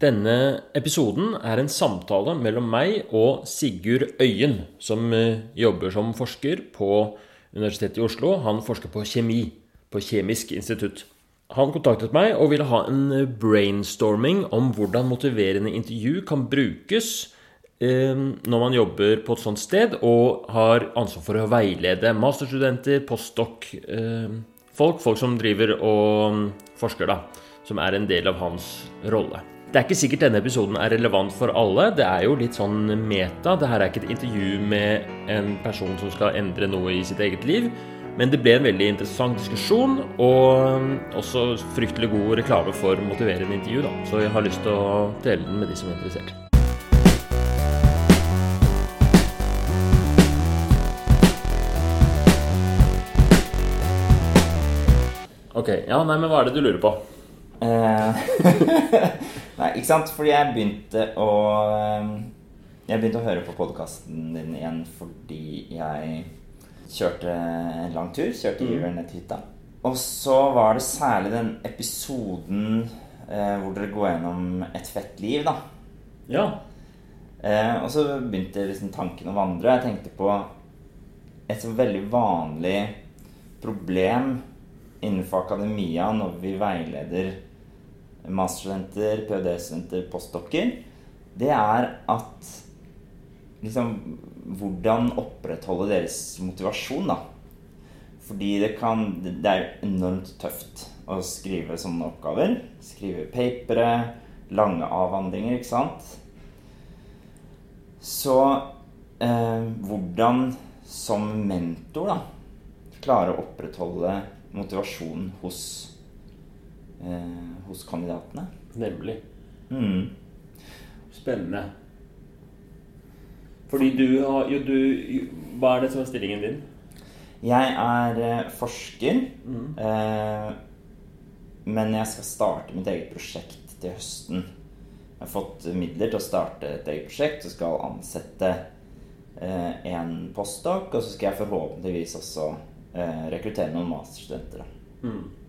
Denne episoden er en samtale mellom meg og Sigurd Øyen, som eh, jobber som forsker på Universitetet i Oslo. Han forsker på kjemi på Kjemisk institutt. Han kontaktet meg og ville ha en brainstorming om hvordan motiverende intervju kan brukes eh, når man jobber på et sånt sted og har ansvar for å veilede masterstudenter, postdoc-folk, eh, folk som driver og mm, forsker, da, som er en del av hans rolle. Det er ikke sikkert denne episoden er relevant for alle. Det er jo litt sånn meta. Det her er ikke et intervju med en person som skal endre noe i sitt eget liv. Men det ble en veldig interessant diskusjon, og også fryktelig god reklame for motiverende intervju. da. Så jeg har lyst til å dele den med de som er interessert. Ok, ja, nei, men hva er det du lurer på? Eh, Nei, ikke sant? Fordi jeg begynte å ehm, Jeg begynte å høre på podkasten din igjen fordi jeg kjørte en lang tur. Kjørte mm. ned til hytta. Og så var det særlig den episoden eh, hvor dere går gjennom et fett liv, da. Ja. Eh, og så begynte liksom tanken å vandre. Jeg tenkte på et så veldig vanlig problem innenfor akademia når vi veileder masterstudenter, ph.d.-studenter, postdokker, det er at liksom Hvordan opprettholde deres motivasjon, da. Fordi det kan Det er enormt tøft å skrive sånne oppgaver. Skrive papere, lange avhandlinger, ikke sant. Så eh, hvordan som mentor da klare å opprettholde motivasjonen hos eh, hos kandidatene. Nemlig. Mm. Spennende. Fordi du har jo du Hva er det som er stillingen din? Jeg er eh, forsker. Mm. Eh, men jeg skal starte mitt eget prosjekt til høsten. Jeg har fått midler til å starte et eget prosjekt og skal ansette eh, en postdoc. Og så skal jeg forhåpentligvis også eh, rekruttere noen masterstudenter. Mm.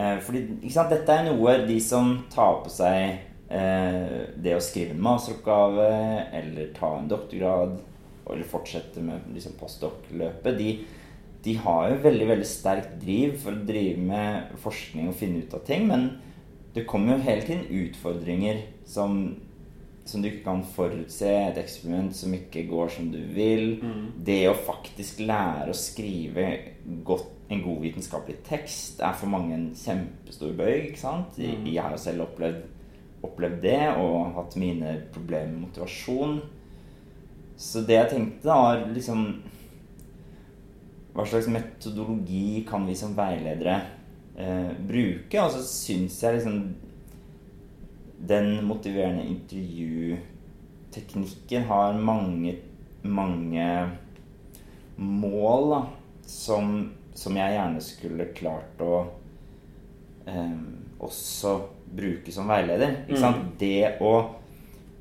Eh, fordi dette er noe de som tar på seg eh, det å skrive en masteroppgave eller ta en doktorgrad eller fortsette med liksom postdok-løpet, de, de, har jo veldig veldig sterkt driv for å drive med forskning og finne ut av ting. Men det kommer jo hele tiden utfordringer som, som du ikke kan forutse. Et eksperiment som ikke går som du vil. Mm. Det å faktisk lære å skrive godt en god vitenskapelig tekst er for mange en kjempestor bøyg. ikke sant? Mm. Jeg har jo selv opplevd, opplevd, det og hatt mine problemer med motivasjon. Så det jeg tenkte, da, var liksom Hva slags metodologi kan vi som veiledere eh, bruke? Og så syns jeg liksom den motiverende intervjuteknikken har mange, mange mål da, som som jeg gjerne skulle klart å eh, også bruke som veileder. Mm. Det å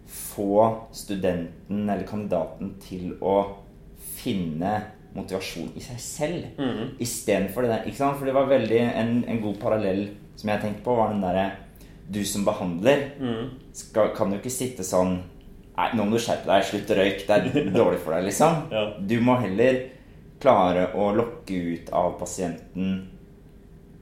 få studenten eller kandidaten til å finne motivasjon i seg selv mm. istedenfor det der. Ikke sant? For det var veldig en, en god parallell som jeg tenkte på, var den derre Du som behandler, mm. skal, kan jo ikke sitte sånn Nei, nå må du skjerpe deg. Slutt å røyke. Det er dårlig for deg, liksom. ja. Du må heller klare å lokke ut av pasienten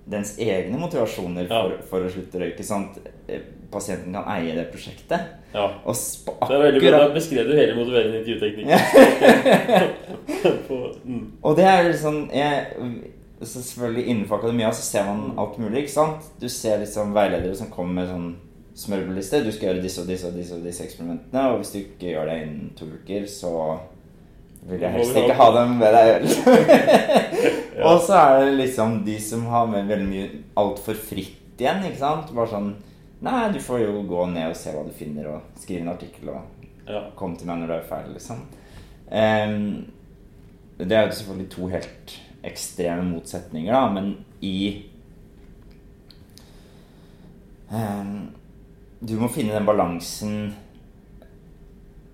dens egne motivasjoner for, ja. for å slutte å røyke. Sånn at eh, pasienten kan eie det prosjektet. Ja. det er veldig bra. Da beskrev du hele motiverende intervjuteknikk. mm. Og det er liksom jeg, Selvfølgelig innenfor akademia så ser man alt mulig. ikke sant? Du ser liksom veiledere som kommer med sånn smørbrødliste. Du skal gjøre disse og disse og disse, og disse eksperimentene. Og hvis du ikke gjør det innen to uker, så vil jeg helst ikke ha dem med deg. Og så er det liksom de som har med veldig mye altfor fritt igjen. ikke sant? Bare sånn Nei, du får jo gå ned og se hva du finner, og skrive en artikkel og ja. komme til meg når du er ferdig, liksom. Um, det er jo selvfølgelig to helt ekstreme motsetninger, da, men i um, Du må finne den balansen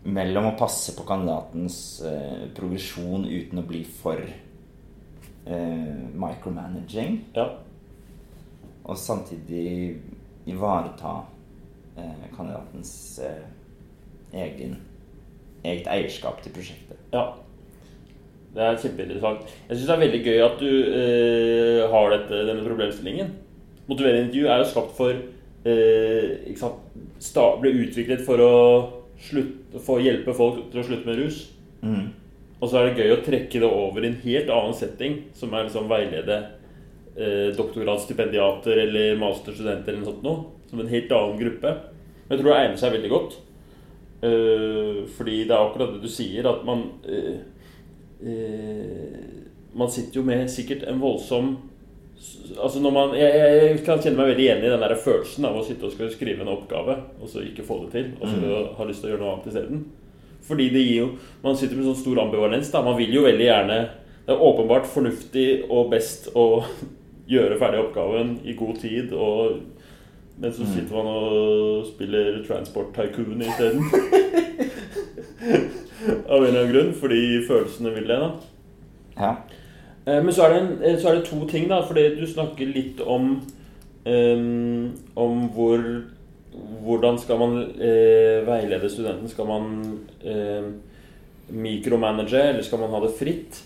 mellom å passe på kandidatens eh, progresjon uten å bli for eh, micromanaging. Ja. Og samtidig ivareta eh, kandidatens eh, egen, eget eierskap til prosjektet. Ja. Det er kjempeinteressant. Jeg syns det er veldig gøy at du eh, har dette, denne problemstillingen. Motiverende intervju er jo skapt for eh, sant, Ble utviklet for å slutt, få hjelpe folk til å slutte med rus. Mm. Og så er det gøy å trekke det over i en helt annen setting, som er liksom veilede eh, doktorgradsstipendiater eller masterstudenter eller noe sånt noe. Som en helt annen gruppe. Men jeg tror det egner seg veldig godt. Eh, fordi det er akkurat det du sier, at man eh, eh, Man sitter jo med sikkert en voldsom Altså når man, jeg, jeg kan kjenne meg veldig igjen i den der følelsen av å sitte og skal skrive en oppgave, og så ikke få det til, og så Mm. ha lyst til å gjøre noe annet isteden. Fordi det gir jo Man sitter med sånn stor ambivalens. da Man vil jo veldig gjerne Det er åpenbart fornuftig og best å gjøre ferdig oppgaven i god tid, og men så sitter man og spiller Transport Tycoon isteden. Av en eller annen grunn. Fordi følelsene vil det. da Ja. Eh, Men så er, det en, eh, så er det to ting, da. Fordi du snakker litt om um, Om hvor Hvordan skal man uh, veilede studenten? Skal man uh, mikromanage, eller skal man ha det fritt?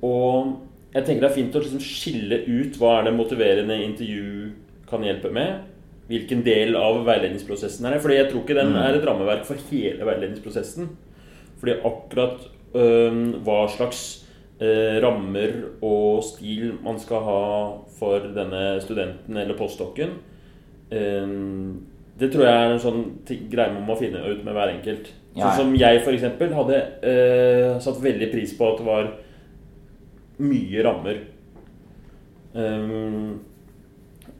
Og jeg tenker det er fint å liksom skille ut hva er det motiverende intervju kan hjelpe med. Hvilken del av veiledningsprosessen er det? Fordi jeg tror ikke den Mm. er et rammeverk for hele veiledningsprosessen. Fordi akkurat uh, hva slags øh, rammer og stil man skal ha for denne studenten eller postdokken, Eh, det tror jeg er en sånn greie man må finne ut med hver enkelt. Ja, ja. Sånn som jeg f.eks. hadde eh, satt veldig pris på at det var mye rammer. Um,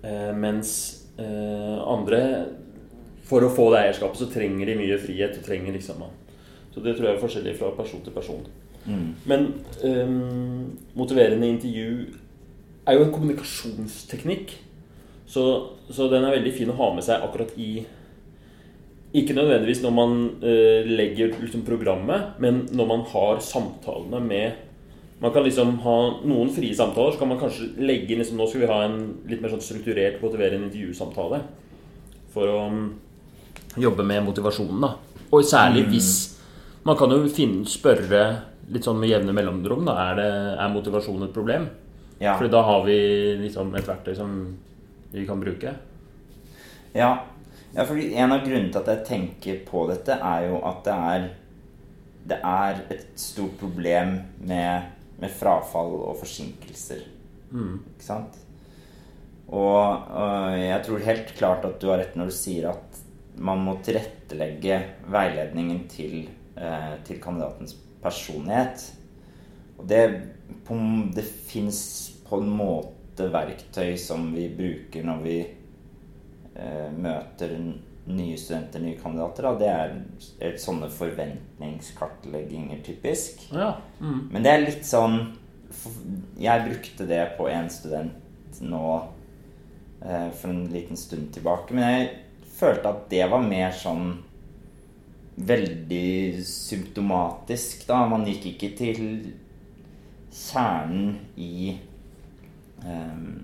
eh, mens eh, andre For å få det eierskapet så trenger de mye frihet. og trenger liksom Så det tror jeg er forskjellig fra person til person. Mm. Men um, motiverende intervju er jo en kommunikasjonsteknikk. Så, så den er veldig fin å ha med seg akkurat i Ikke nødvendigvis når man uh, legger liksom programmet, men når man har samtalene med Man kan liksom ha noen frie samtaler, så kan man kanskje legge inn liksom, Nå skal vi ha en litt mer sånn strukturert motiverende intervjusamtale. For å mm, jobbe med motivasjonen, da. Og særlig hvis Man kan jo finne, spørre litt sånn med jevne mellomrom. Da. Er, det, er motivasjon et problem? Ja. Fordi da har vi liksom et verktøy som vi kan bruke. Ja. ja, fordi en av grunnene til at jeg tenker på dette, er jo at det er Det er et stort problem med, med frafall og forsinkelser. Ikke sant? Og, og jeg tror helt klart at du har rett når du sier at man må tilrettelegge veiledningen til, eh, til kandidatens personlighet. Og det, på, det fins på en måte verktøy som vi bruker når vi eh, møter nye studenter, nye kandidater. Da. Det er, er sånne forventningskartlegginger, typisk. Ja. Mm. Men det er litt sånn Jeg brukte det på en student nå eh, for en liten stund tilbake. Men jeg følte at det var mer sånn veldig symptomatisk, da. Man gikk ikke til kjernen i um,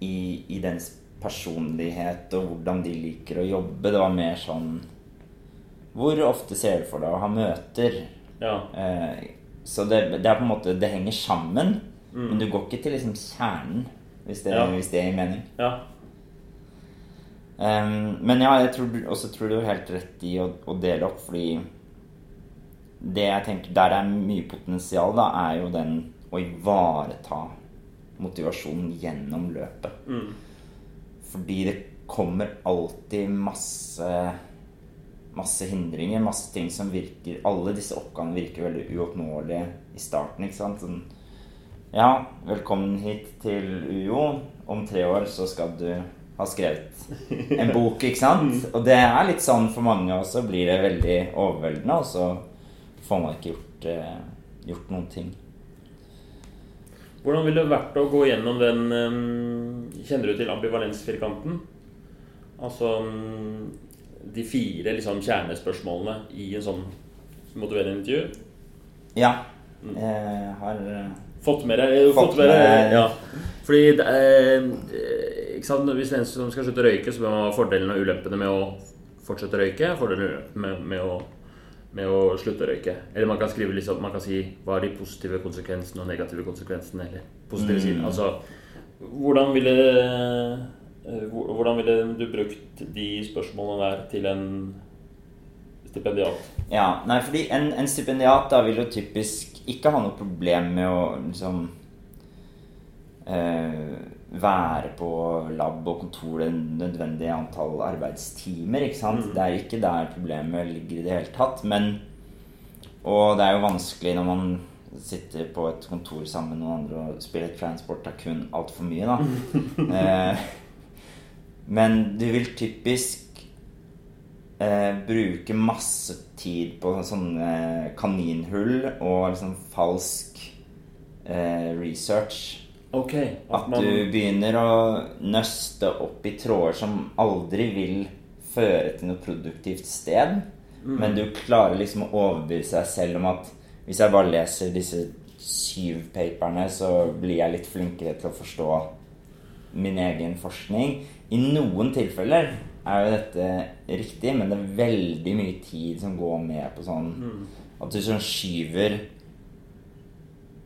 i, i dens personlighet og hvordan de liker å jobbe. Det var mer sånn Hvor ofte ser du for deg å ha møter? ja. Eh, så det, det er på en måte Det henger sammen, men du går ikke til liksom kjernen, hvis det, Ja. hvis det gir mening. ja. Ehm, men ja, jeg tror, også tror du har helt rett i å, å dele opp, fordi det jeg tenker der det er mye potensial, da, er jo den å ivareta motivasjonen gjennom løpet. Mm. Fordi det kommer alltid masse Masse hindringer, masse ting som virker Alle disse oppgavene virker veldig uoppnåelige i starten. ikke sant? Sånn, ja, velkommen hit til UiO. Om tre år så skal du ha skrevet en bok, ikke sant? Og det er litt sånn for mange og så Blir det veldig overveldende, og så får man ikke gjort, eh, gjort noen ting. Hvordan ville det vært å gå gjennom den eh, Kjenner du til ambivalensfirkanten? Altså mm, de fire liksom, kjernespørsmålene i en sånn motiverende intervju? Ja. Jeg har eh, Fått med deg eh, Fått med deg- Ja. Fordi det er, eh? Hvis en som skal slutte å røyke, så bør man ha fordelene og ulempene med å fortsette å røyke. Fordelene med, med, å, med å slutte å røyke. Eller man kan skrive liksom, man kan si hva er de positive konsekvensene og negative konsekvensene. Eller positive siden. Altså, hvordan ville, eh, hvordan ville du brukt de spørsmålene der til en stipendiat? Ja, nei, fordi en, en stipendiat da vil jo typisk ikke ha noe problem med å liksom eh, være på lab og kontor det nødvendige antall arbeidstimer. ikke sant? Mm. Det er ikke der problemet ligger i det hele tatt. Men Og det er jo vanskelig når man sitter på et kontor sammen med noen andre og spiller transport er kun altfor mye, da. eh, men du vil typisk eh, bruke masse tid på sånne kaninhull og liksom falsk eh, research. Ok. At du begynner å nøste opp i tråder som aldri vil føre til noe produktivt sted. Men du klarer liksom å overbevise deg selv om at hvis jeg bare leser disse syv paperne, så blir jeg litt flinkere til å forstå min egen forskning. I noen tilfeller er jo dette riktig, men det er veldig mye tid som går med på sånn At du sånn skyver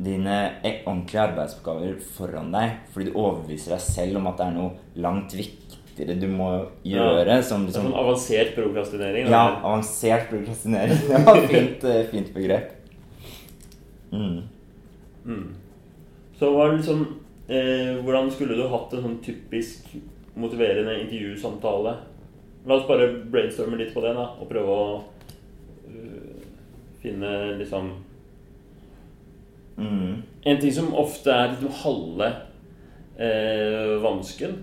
dine ordentlige arbeidsoppgaver foran deg fordi du overbeviser deg selv om at det er noe langt viktigere du må gjøre. Som Det er liksom sånn avansert prokrastinering. Ja, eller? avansert prokrastinering. Det var et fint, eh, fint begrep. Mm. Så hva er liksom eh, Hvordan skulle du hatt en sånn typisk motiverende intervjusamtale? La oss bare brainstorme litt på det, da, og prøve å uh, finne liksom Mm. En ting som ofte er liksom halve eh, vansken,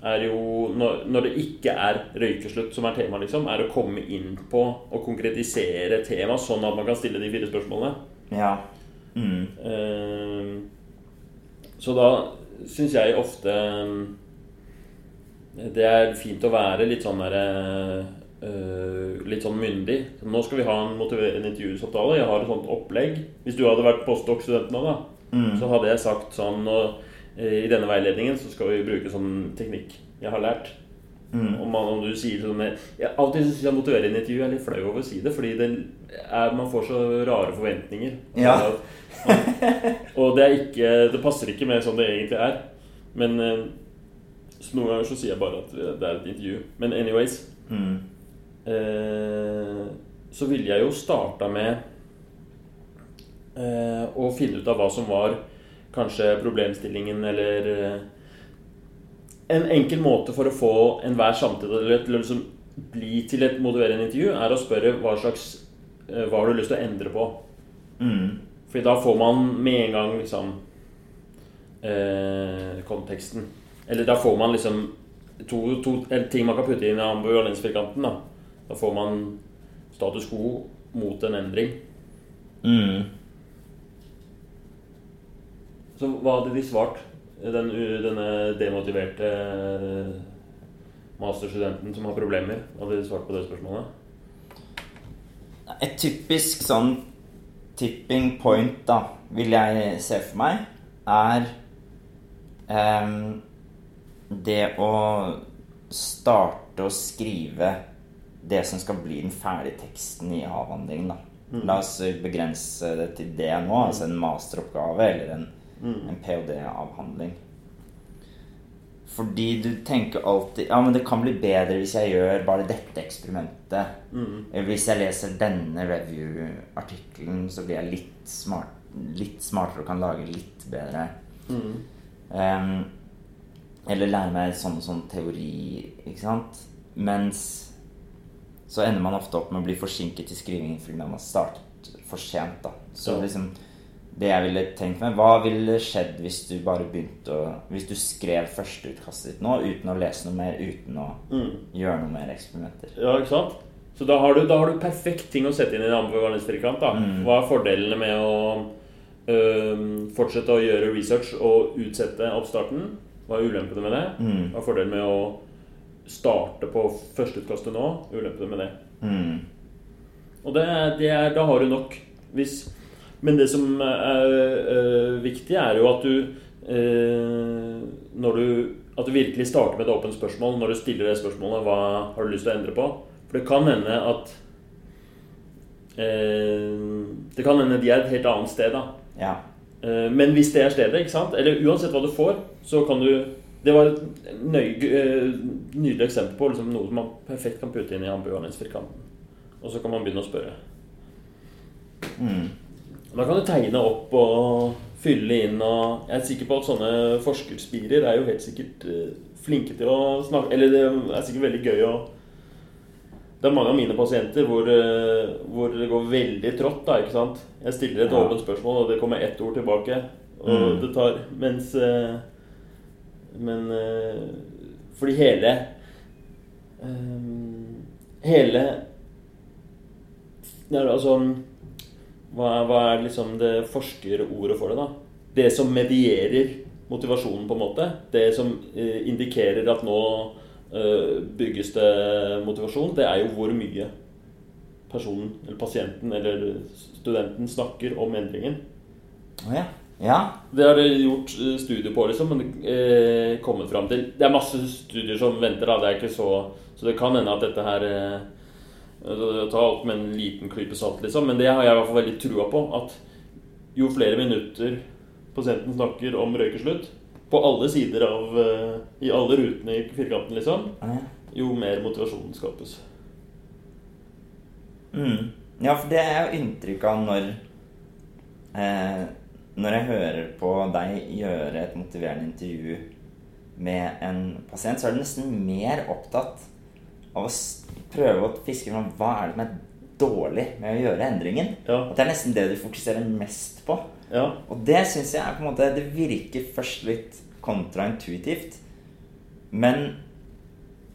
er jo når, når det ikke er røykeslutt som er tema, liksom, er å komme inn på og konkretisere tema, sånn at man kan stille de fire spørsmålene. Ja. Mm. Eh, så da syns jeg ofte eh, det er fint å være litt sånn derre eh, Litt sånn myndig. Nå skal vi ha en motiverende intervjusamtale. Jeg har et sånt opplegg. Hvis du hadde vært postdoc-student nå, da, Mm. så hadde jeg sagt sånn og, eh, I denne veiledningen så skal vi bruke sånn teknikk jeg har lært. Mm. Om, man, om du sier sånn Jeg alltid syns jeg intervju intervju er litt flau over å si det, fordi det er, man får så rare forventninger. Ja. Og det er ikke Det passer ikke med sånn det egentlig er. Men eh, så noen ganger så sier jeg bare at det er et intervju. Men anyways Mm. Eh, Så ville jeg jo starta med eh, å finne ut av hva som var kanskje problemstillingen, eller eh, En enkel måte for å få enhver samtale til å liksom bli til et motiverende intervju, er å spørre hva slags Hva har du lyst til å endre på? Mm. Fordi da får man med en gang liksom eh, konteksten. Eller da får man liksom to, to ting man kan putte inn i ambivalensfirkanten. Da. Da får man status quo mot en endring. Mm. Så hva hadde de svart? Den, denne demotiverte eh, masterstudenten som har problemer. Hva hadde de svart på det spørsmålet? Et typisk sånn tipping point, da, vil jeg se for meg, er um, det å starte å skrive det som skal bli den ferdige teksten i avhandlingen. Da. La oss begrense det til det nå, altså en masteroppgave eller en, en ph.d.-avhandling. Fordi du tenker alltid Ja, men det kan bli bedre hvis jeg gjør bare dette eksperimentet. Mm. hvis jeg leser denne review-artikkelen, så blir jeg litt, smart, litt smartere og kan lage litt bedre. Em, eller lære meg sånn og sånn teori, ikke sant? Mens så ender man ofte opp med å bli forsinket i skrivingen fordi man har startet for sent. da. Så Ja. liksom det jeg ville tenkt meg, Hva ville skjedd hvis du bare begynte å Hvis du skrev førsteutkastet ditt nå uten å lese noe mer, uten å gjøre noe mer eksperimenter? Ja, ikke sant? Så da har du, da har du perfekt ting å sette inn i en ambivalensfirkant. da. Hva er fordelene med å øhm, fortsette å gjøre research og utsette oppstarten? Hva er ulempene med det? Hva er fordelen med å starte på førsteutkastet nå? Ulempene med det? Mm. Og det, det er, da har du nok. Hvis, men det som er øh, viktig, er jo at du øh, Når du at du virkelig starter med et åpent spørsmål når du stiller det spørsmålet hva har du lyst til å endre på. For det kan hende at øh, Det kan hende de er et helt annet sted, da. Ja. Men hvis det er stedet, ikke sant? eller uansett hva du får, så kan du Det var et nøy, eh, nydelig eksempel på liksom, noe som man perfekt kan putte inn i ambivalensfirkanten. Og så kan man begynne å spørre. Mm. Da kan du tegne opp og fylle inn og Jeg er sikker på at sånne forskerspirer er jo helt sikkert eh, flinke til å snakke Eller det er sikkert veldig gøy å Det er mange av mine pasienter hvor, eh, hvor det går veldig trått, da, ikke sant. Jeg stiller et Ja. åpent spørsmål, og det kommer ett ord tilbake. Og Mm. det tar Mens eh, Men eh, fordi hele eh, Hele ja, altså hva, hva er liksom det forskerordet for det, da? Det som medierer motivasjonen, på en måte. Det som eh, indikerer at nå bygges det motivasjon, det er jo hvor mye personen, eller pasienten, eller studenten snakker om endringen. Oh, ja. Ja. Det har det gjort eh, studier på, liksom, men eh, kommet fram til Det er masse studier som venter, da. Det er ikke så Så det kan hende at dette her eh, Ta alt med en liten klype salt, liksom. Men det har jeg i hvert fall veldig trua på. At jo flere minutter pasienten snakker om røykeslutt, på alle sider av eh, I alle rutene i firkanten, liksom, jo mer motivasjon skapes. Mm. Ja, for det er jo inntrykk av når eh, Når jeg hører på deg gjøre et motiverende intervju med en pasient, så er du nesten mer opptatt av å prøve å fiske fram hva er det som er dårlig med å gjøre endringen. Ja. At det er nesten det du fokuserer mest på. Ja. Og det syns jeg er på en måte Det virker først litt kontraintuitivt. Men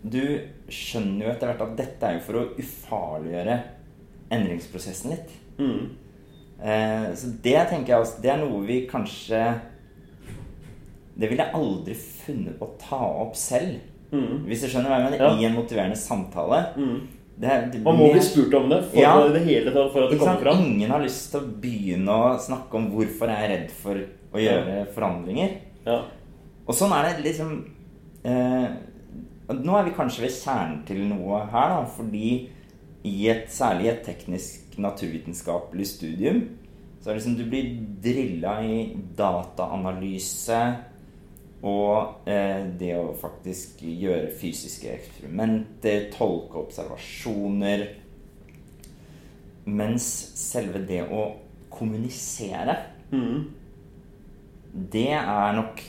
du skjønner jo etter hvert at dette er jo for å ufarliggjøre endringsprosessen litt. Mm. Eh, så det tenker jeg også Det er noe vi kanskje Det ville jeg aldri funnet på å ta opp selv. Mm. Hvis du skjønner hva jeg mener? Ja. I en motiverende samtale. Mm. Det det Man må bli spurt om det for Ja. det hele tatt for at det kommer fram. Ingen har lyst til å begynne å snakke om hvorfor jeg er redd for å gjøre forandringer. Ja. Og sånn er det liksom eh, Nå er vi kanskje ved kjernen til noe her, da, fordi i et, særlig et teknisk naturvitenskapelig studium så er det liksom du blir drilla i dataanalyse og eh, det å faktisk gjøre fysiske eksperimenter, tolke observasjoner Mens selve det å kommunisere Mm. det er nok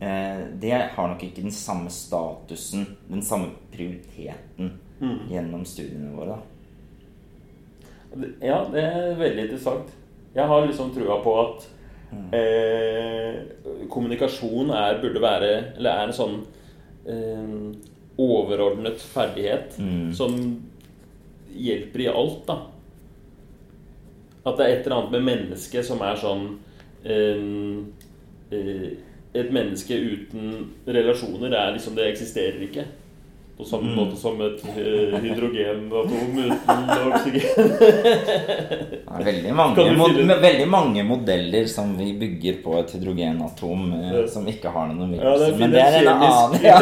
eh, Det har nok ikke den samme statusen, den samme prioriteten Mm. gjennom studiene våre. Ja, det er veldig interessant. Jeg har liksom trua på at eh, kommunikasjon er, burde være Eller er en sånn eh, overordnet ferdighet Mm. som hjelper i alt, da. At det er et eller annet med mennesket som er sånn eh, eh, Et menneske uten relasjoner er liksom Det eksisterer ikke. På samme Mm. måte som et eh, hydrogenatom uten oksygen. Det er veldig mange, med veldig mange modeller som vi bygger på et hydrogenatom eh, Ja. som ikke har noen Ja, omgivelser. er Men det er en annen ja.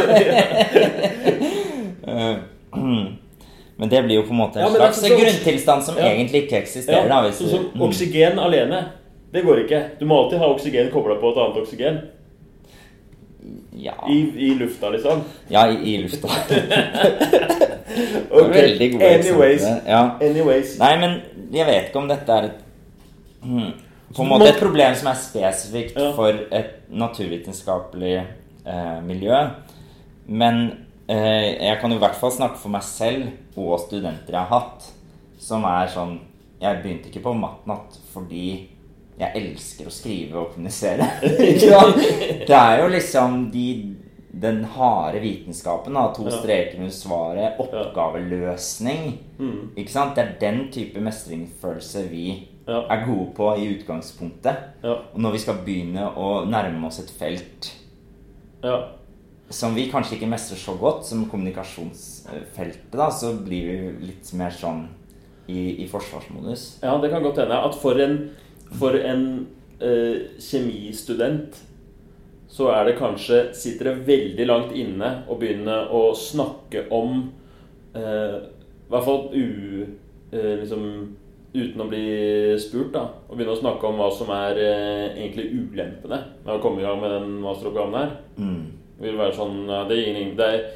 Eh, Men det blir jo på en måte en Ja, slags så- grunntilstand som Ja. egentlig ikke eksisterer. da, så, du- Mm. oksygen alene. Det går ikke. Du må alltid ha oksygen kobla på et annet oksygen. Ja, I, i lufta, liksom. ja i, i lufta. Ok, Veldig gode Anyways. Ja. Anyways. Nei, men jeg vet ikke om dette er et hmm, På en måte et problem som er spesifikt Ja. for et naturvitenskapelig eh, miljø. Men eh, jeg kan jo i hvert fall snakke for meg selv og studenter jeg har hatt, som er sånn Jeg begynte ikke på matnatt fordi jeg elsker å skrive og kommunisere. Det er jo liksom de, den harde vitenskapen. Da, to streker under svaret. Oppgaveløsning. Mm. Ikke sant? Det er den type mestringsfølelse vi er gode på i utgangspunktet. Ja. Og når vi skal begynne å nærme oss et felt ja. som vi kanskje ikke mestrer så godt som kommunikasjonsfeltet, da, så blir vi litt mer sånn i, i forsvarsmodus. Ja, det kan godt hende at for en, for en eh, kjemistudent så er det kanskje Sitter det veldig langt inne å begynne å snakke om eh, I hvert fall u, eh, liksom, uten å bli spurt, da. Å begynne å snakke om hva som er eh, egentlig ulempene med å komme i gang med den masteroppgaven her. Mm. Det vil være sånn det, er ingen, det er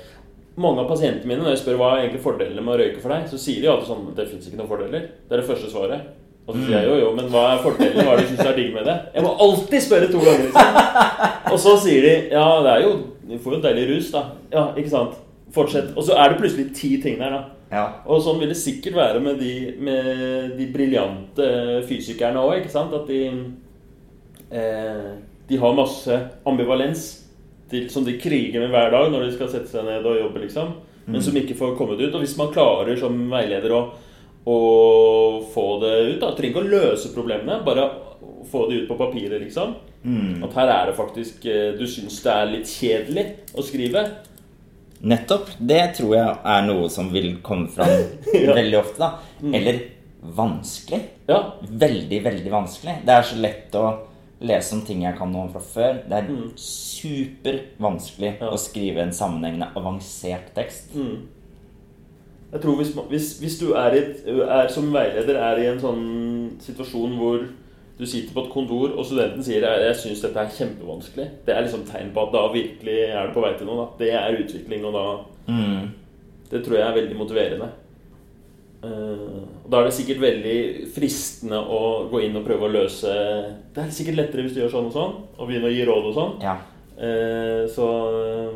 Mange av pasientene mine, når jeg spør hva er egentlig fordelene med å røyke for deg, så sier de alltid sånn Det fins ikke noen fordeler. Det er det første svaret. Og så sier jeg jo, jo, men hva er fordelen? Hva er det du syns er digg med det? Jeg må alltid spørre to ganger. Liksom. Og så sier de ja, det er jo Du får jo en deilig rus, da. Ja, ikke sant? Fortsett. Og så er det plutselig ti ting der, da. Ja. Og sånn vil det sikkert være med de, med de briljante fysikerne òg, ikke sant? At de eh, De har masse ambivalens til, som de kriger med hver dag når de skal sette seg ned og jobbe, liksom. Men som ikke får kommet ut. Og hvis man klarer som veileder å, å få det ut da, Trenger ikke å løse problemene, bare få det ut på papiret, liksom. Mm. At her er det faktisk eh, Du syns det er litt kjedelig å skrive. Nettopp. Det tror jeg er noe som vil komme fram Ja. veldig ofte. da Eller vanskelig. Ja. Veldig, veldig vanskelig. Det er så lett å lese om ting jeg kan noe om fra før. Det er supervanskelig Ja. å skrive en sammenhengende, avansert tekst. Jeg tror hvis, hvis, hvis du er, et, er som veileder er i en sånn situasjon hvor du sitter på et kontor, og studenten sier jeg, syns dette er kjempevanskelig, det er liksom tegn på at da virkelig er du på vei til noe. da. Det er utvikling, og da Mm. Det tror jeg er veldig motiverende. Uh, Da er det sikkert veldig fristende å gå inn og prøve å løse Det er sikkert lettere hvis du gjør sånn og sånn, og begynner å gi råd og sånn. Ja. Uh, så eh,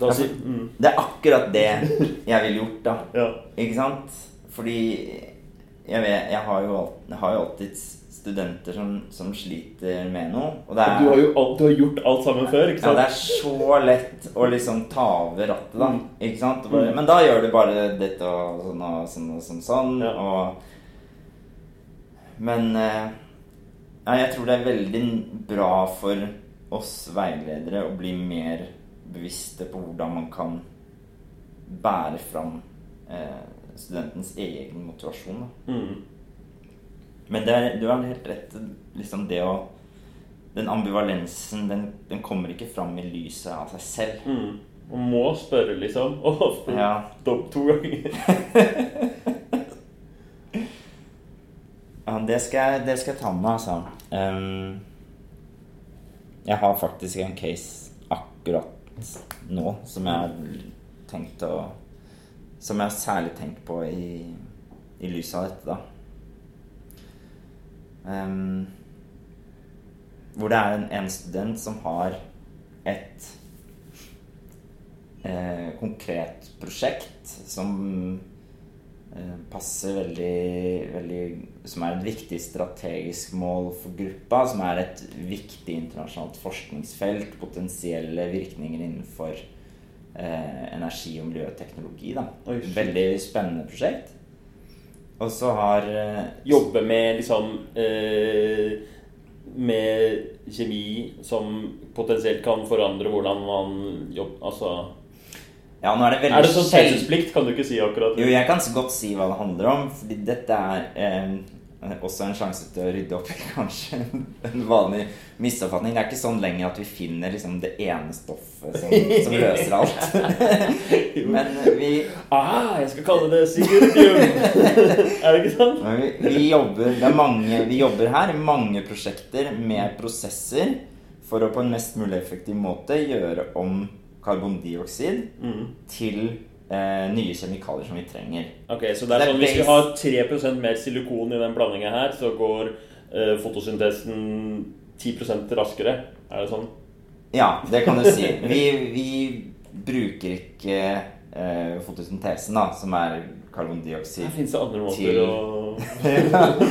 da Altså, mm, Det er akkurat det jeg ville gjort, da. Ja. Ikke sant? Fordi jeg, vet, jeg, har, jo, alt- jeg har jo alltid studenter som, som sliter med noe. Og det er, Du har jo alt, du har gjort alt sammen før, ikke ja, det er så lett å liksom ta over rattet, da. Mm. Ikke sant? Og Bare, men da gjør du bare dette og sånn og sånn og sånn. sånn Ja. og, men eh, ja, jeg tror det er veldig bra for oss veiledere å bli mer bevisste på hvordan man kan bære fram eh, studentens egen motivasjon. Mm. Men det du har helt rett. Liksom det å Den ambivalensen, den, den kommer ikke fram i lyset av seg selv. Mm. Man må spørre, liksom. Og ofte Ja. dobb to ganger. Ja, det skal, jeg, det skal jeg ta med altså. Um, jeg har faktisk en case akkurat nå som jeg har tenkt å Som jeg har særlig tenkt på i, i lys av dette, da. Um, hvor det er en, en student som har et eh, konkret prosjekt som passer veldig, veldig Som er et viktig strategisk mål for gruppa. Som er et viktig internasjonalt forskningsfelt. Potensielle virkninger innenfor eh, energi- og miljøteknologi. Da. Veldig spennende prosjekt. Og så har eh, Jobbe med liksom eh, Med kjemi som potensielt kan forandre hvordan man jobber Altså Ja, nå er det veldig Er det sånn taushetsplikt? Kan du ikke si akkurat? Jo, jeg kan godt si hva det handler om, fordi dette er eh, også en sjanse til å rydde opp i kanskje en vanlig misoppfatning. Det er ikke sånn lenger at vi finner liksom det ene stoffet som, som løser alt. Men vi, Ah, jeg skal kalle det sigurdium! er det ikke sant? vi, vi, jobber, det er mange, vi jobber her i mange prosjekter med prosesser for å på en mest mulig effektiv måte gjøre om karbondioksid Mm. til eh, nye kjemikalier som vi trenger. Ok, så det er sånn Hvis vi har 3% mer silikon i den blandinga her, så går eh, fotosyntesen 10% raskere? Er det sånn? Ja, det kan du si. Vi, vi bruker ikke eh, fotosyntesen, da, som er karbondioksid, Fins det andre måter Til- å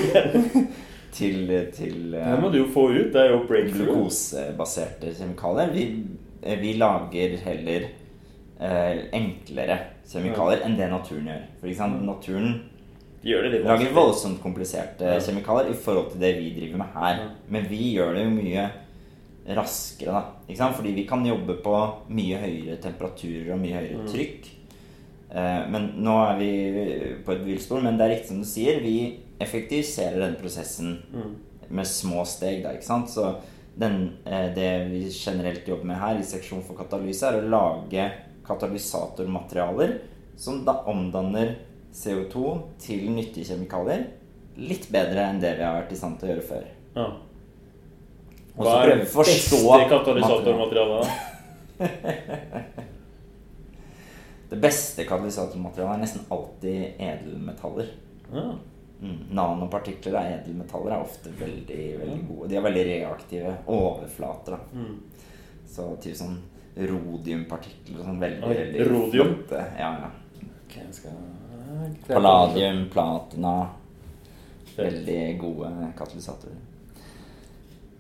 til, til Det må eh, du jo få ut. Det er jo breakthrough. glukosebaserte kjemikalier. Vi, eh, vi lager heller eh, enklere kjemikalier enn det naturen gjør. For eksempel, naturen gjør det lager voldsomt kompliserte Ja. kjemikalier i forhold til det vi driver med her. Men vi gjør det jo mye raskere, da. Fordi vi kan jobbe på mye høyere temperaturer og mye høyere Mm. trykk. Eh, men nå er vi på et villspor. Men det er riktig som du sier, vi effektiviserer den prosessen Mm. med små steg, da, ikke sant. Så den, eh, det vi generelt jobber med her i seksjon for katalyse, er å lage katalysatormaterialer som da omdanner CO2 til nyttige kjemikalier litt bedre enn det vi har vært i stand til å gjøre før. Ja. Hva er det beste katalysatormaterialet? Det beste katalysatormaterialet er nesten alltid edelmetaller. Ja. Mm. Nanopartikler av edelmetaller er ofte veldig veldig gode. De er veldig reaktive overflater. Mm. Så typ sånn rodiumpartikler sånn veldig, Oi, veldig rodium? flotte. Ja, ja. Okay, skal... Palladium, platina. Veldig gode katalysatorer.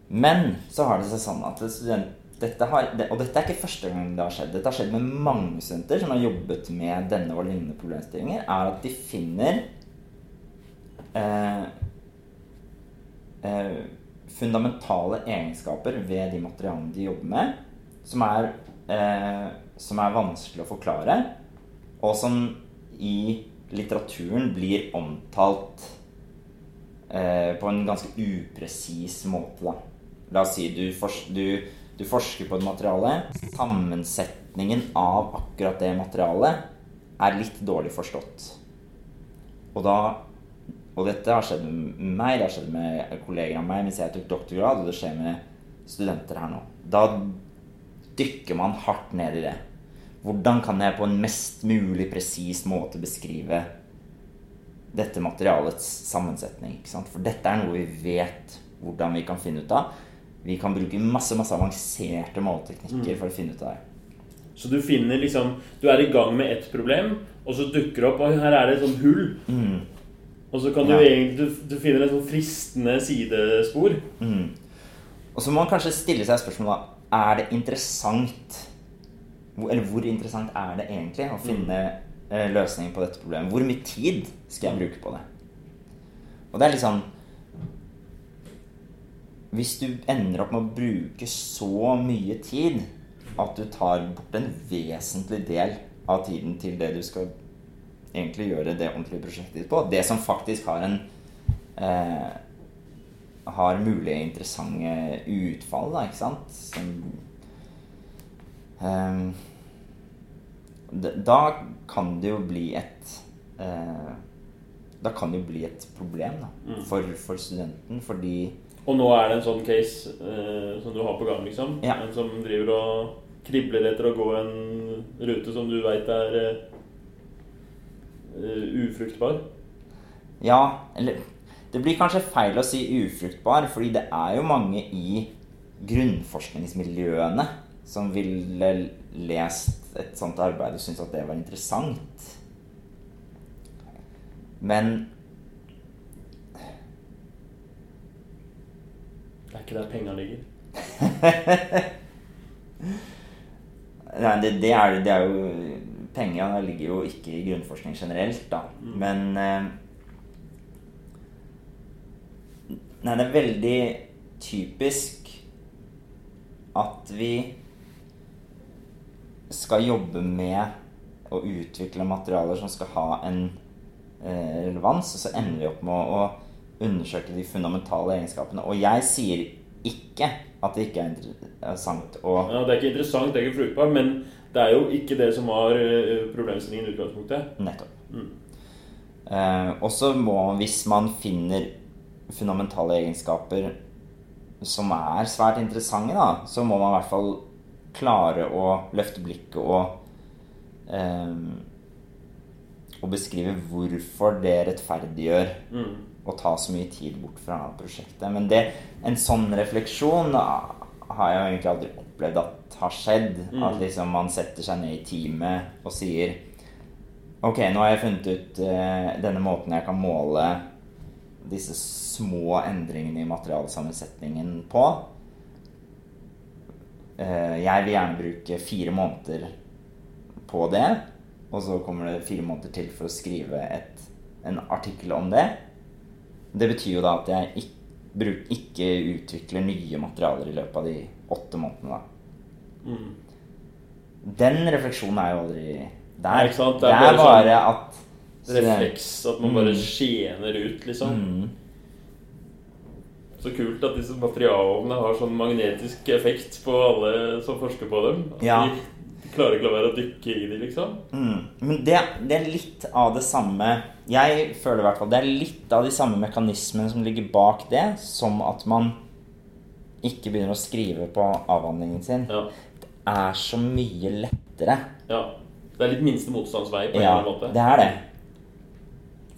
Men så har det seg sånn at student, dette har, Og dette er ikke første gang det har skjedd. Dette har skjedd med mange studenter som har jobbet med denne og lignende problemstillinger. Er at de finner eh, eh, fundamentale egenskaper ved de materialene de jobber med, som er, eh, som er vanskelig å forklare, og som i litteraturen blir omtalt eh, på en ganske upresis måte. Da. La oss si du, fors du, du forsker på et materiale. Sammensetningen av akkurat det materialet er litt dårlig forstått. Og da Og dette har skjedd med meg, det har skjedd med kolleger av meg mens jeg tok doktorgrad, og det skjer med studenter her nå. Da dykker man hardt ned i det. Hvordan kan jeg på en mest mulig presis måte beskrive dette materialets sammensetning? For dette er noe vi vet hvordan vi kan finne ut av. Vi kan bruke masse masse avanserte måleteknikker for å finne ut av det. Så du finner liksom Du er i gang med ett problem, og så dukker det opp Og her er det et sånt hull. Mm. Og så kan du Ja. egentlig du, du finner et sånn fristende sidespor. Mm. Og så må man kanskje stille seg spørsmålet Er det interessant Eller hvor interessant er det egentlig å finne mm. løsningen på dette problemet? Hvor mye tid skal jeg bruke på det? Og det er litt sånn Hvis du ender opp med å bruke så mye tid at du tar bort en vesentlig del av tiden til det du skal egentlig gjøre det ordentlige prosjektet ditt på, det som faktisk har en eh, har mulige interessante utfall, da, ikke sant? Som, eh, da kan det jo bli et eh, Da kan det jo bli et problem da, Mm. for, for studenten, fordi Og nå er det en sånn case eh, som du har på gang, liksom. Ja. En som driver og kribler etter å gå en rute som du veit er eh, eh, ufruktbar. Ja, eller Det blir kanskje feil å si ufruktbar, fordi det er jo mange i grunnforskningsmiljøene som ville lest et sånt arbeid og syntes at det var interessant. Men Det er ikke der penga ligger. Nei, det, det, er, det er jo Penger ligger jo ikke i grunnforskning generelt, da. Men eh, Nei, det er veldig typisk at vi skal jobbe med å utvikle materialer som skal ha en eh, relevans, og så ender vi opp med å, å undersøke de fundamentale egenskapene. Og jeg sier ikke at det ikke er interessant å Ja, det er ikke interessant, det er ikke fruktbart, men det er jo ikke det som var eh, problemstillingen i utgangspunktet. Nettopp. Mm. Eh, og så må hvis man finner fundamentale egenskaper som er svært interessante, da, så må man i hvert fall klare å løfte blikket og eh, og beskrive hvorfor det rettferdiggjør Mm. å ta så mye tid bort fra prosjektet. Men det, en sånn refleksjon da, har jeg egentlig aldri opplevd at har skjedd. Mm. At liksom man setter seg ned i teamet og sier Ok, nå har jeg funnet ut uh, denne måten jeg kan måle disse små endringene i materialsammensetningen på. Uh, jeg vil gjerne bruke fire måneder på det. Og så kommer det fire måneder til for å skrive et, en artikkel om det. Det betyr jo da at jeg ikke, bruk, ikke utvikler nye materialer i løpet av de åtte månedene. Mm. Den refleksjonen er jo aldri der. Ikke sant? Det er, bare bare, sånn at Refleks, at man bare Mm. skjener ut, liksom. Mm. Så kult at disse materialene har sånn magnetisk effekt på alle som forsker på dem. At Ja. de klarer ikke la være å dykke i de, liksom. Mm. Men det, det er litt av det samme Jeg føler i hvert fall det er litt av de samme mekanismene som ligger bak det, som at man ikke begynner å skrive på avhandlingen sin. Ja. Det er så mye lettere. ja. Det er litt minste motstandsvei på en Ja, måte. det er det.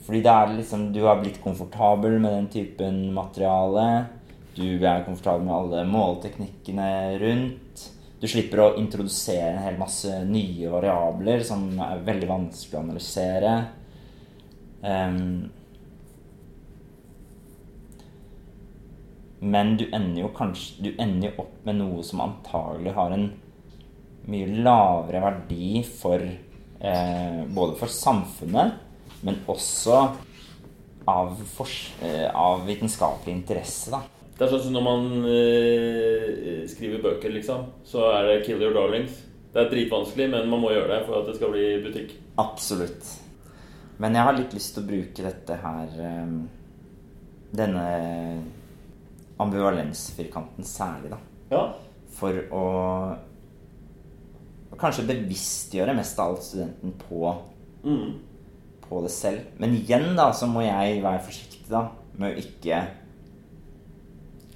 Fordi det er liksom Du har blitt komfortabel med den typen materiale. Du er komfortabel med alle målteknikkene rundt. Du slipper å introdusere en hel masse nye variabler som er veldig vanskelig å analysere. Um, men du ender jo kanskje Du ender jo opp med noe som antagelig har en mye lavere verdi for eh, Både for samfunnet, men også av, for, eh, av vitenskapelig interesse, da. Det er sånn som når man eh, skriver bøker, liksom, så er det 'kill your darlings'. Det er dritvanskelig, men man må gjøre det for at det skal bli butikk. Absolutt. Men jeg har litt lyst til å bruke dette her eh, Denne ambivalensfirkanten særlig, da. Ja. For å kanskje bevisstgjøre mest av alt studenten på, Mm. på det selv. Men igjen, da, så må jeg være forsiktig, da, med å ikke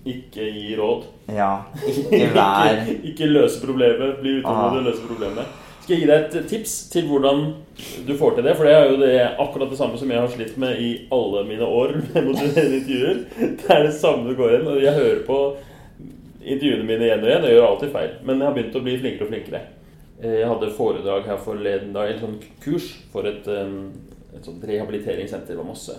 Ikke gi råd. Ja, ikke vær ikke, ikke løse problemet. Bli utålmodig og Ah. løse problemet. Skal jeg gi deg et tips til hvordan du får til det? For det er jo det, akkurat det samme som jeg har slitt med i alle mine år med intervjuer. Det er det samme du går inn, Og jeg hører på intervjuene mine igjen og igjen. Jeg gjør alltid feil. Men jeg har begynt å bli flinkere og flinkere. Eh, Jeg hadde foredrag her forleden dag, et sånt kurs for et, et sånt rehabiliteringssenter. Det var masse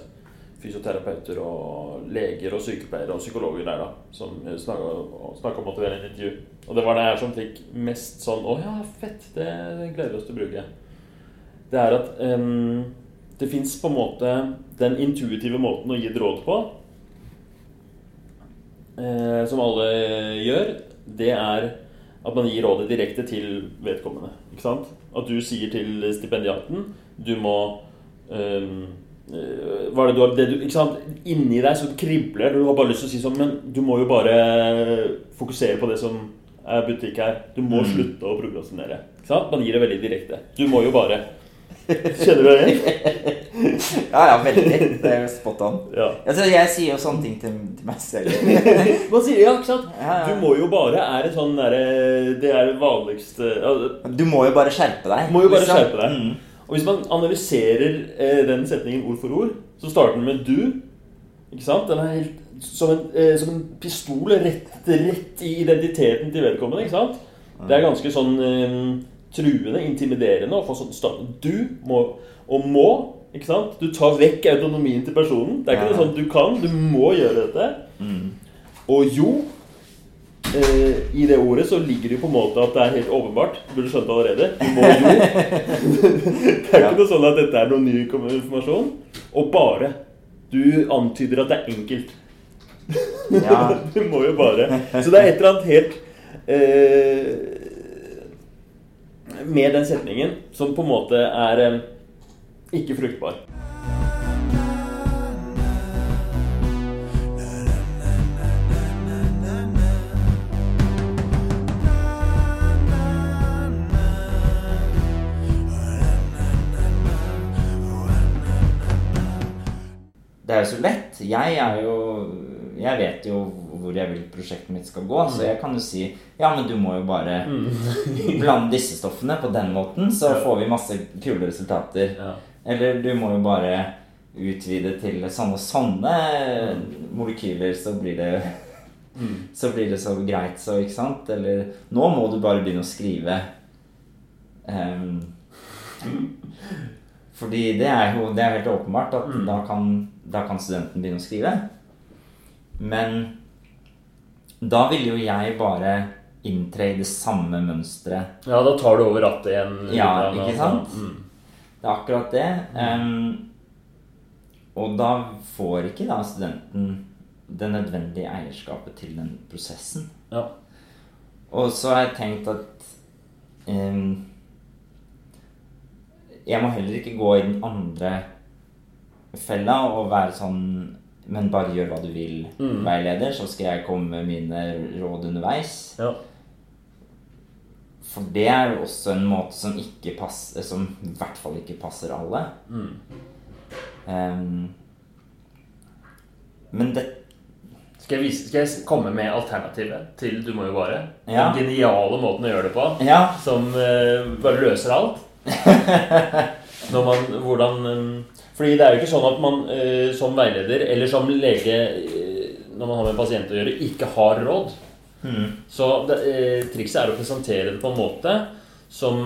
fysioterapeuter og leger og sykepleiere og psykologer der da, som snakka om motiverende intervju. Og det var det her som fikk mest sånn Å ja, fett! Det gleder vi oss til å bruke. Det er at um, det fins på en måte den intuitive måten å gi et råd på, uh, som alle gjør, det er at man gir rådet direkte til vedkommende. Ikke sant? At du sier til stipendiaten Du må um, hva er det du har det du, ikke sant? Inni deg så kribler Du har bare lyst til å si sånn Men du må jo bare fokusere på det som er butikk her. Du må Mm. slutte å prokrastinere. Ikke sant? Man gir det veldig direkte. Du må jo bare Kjenner du det igjen? Ja, ja, veldig. Det er spot on. Ja. Altså, jeg sier jo sånne ting til, meg selv. Man sier ja, ikke sant? Ja, ja. Du må jo bare er det sånn derre Det er det vanligste Du må jo bare skjerpe deg. Du må jo bare liksom. skjerpe deg. Mm. Og hvis man analyserer eh, den setningen ord for ord, så starter den med 'du'. Ikke sant? Den er helt som en, eh, som en pistol rett, rett i identiteten til vedkommende. ikke sant? Det er ganske sånn eh, truende, intimiderende å få sånn start. Du må og må. ikke sant? Du tar vekk autonomien til personen. Det er ikke Ja. sånn du kan. Du må gjøre dette. Mm. Og jo eh, I det ordet så ligger det jo på en måte at det er helt åpenbart. Du burde skjønt det allerede. Du må jo. det er ikke noe sånn at dette er noe ny informasjon. Og bare. Du antyder at det er enkelt. Ja. du må jo bare. Så det er et eller annet helt eh, Med den setningen som på en måte er eh, ikke fruktbar. Er jo så lett. Jeg er jo Jeg vet jo hvor jeg vil prosjektet mitt skal gå, så jeg kan jo si Ja, men du må jo bare blande disse stoffene på den måten, så Ja. får vi masse kule resultater. Ja. Eller du må jo bare utvide til sånne og sånne molekyler, så blir det Så blir det så greit, så, ikke sant? Eller nå må du bare begynne å skrive. Um, fordi det er jo det er helt åpenbart at da, kan, da kan studenten begynne å skrive. Men da vil jo jeg bare inntre i det samme mønsteret ja, da tar du over rattet igjen. Ja, ikke altså. sant? Mm. Det er akkurat det. Um, og da får ikke da studenten det nødvendige eierskapet til den prosessen. Ja. Og så har jeg tenkt at um, Jeg må heller ikke gå i den andre fella og være sånn men bare gjør hva du vil, Mm. veileder, så skal jeg komme med mine råd underveis. Ja. For det er jo også en måte som ikke passer Som i hvert fall ikke passer alle. Mm. Um, men det Skal jeg, vise, skal jeg komme med alternativet til Du må jo bare? Ja. Den geniale måten å gjøre det på, Ja. som uh, bare løser alt? Man, hvordan eh, Fordi det er jo ikke sånn at man eh, som veileder eller som lege eh, når man har med en pasient å gjøre, ikke har råd. Mm. Så det, eh, trikset er å presentere det på en måte som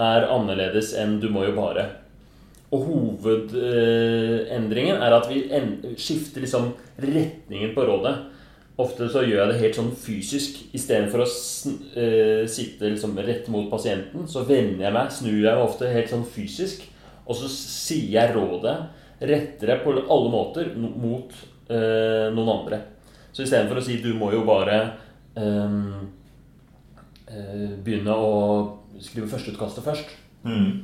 er annerledes enn 'du må jo bare'. Og hovedendringen er at vi skifter liksom retningen på rådet. Ofte så gjør jeg det helt sånn fysisk. Istedenfor å eh, sitte liksom rett mot pasienten, så vender jeg meg, snur jeg meg ofte helt sånn fysisk. Og så sier jeg rådet rettere på alle måter mot eh, noen andre. Så istedenfor å si 'du må jo bare' ehm, eh, begynne å skrive førsteutkastet først, Mm.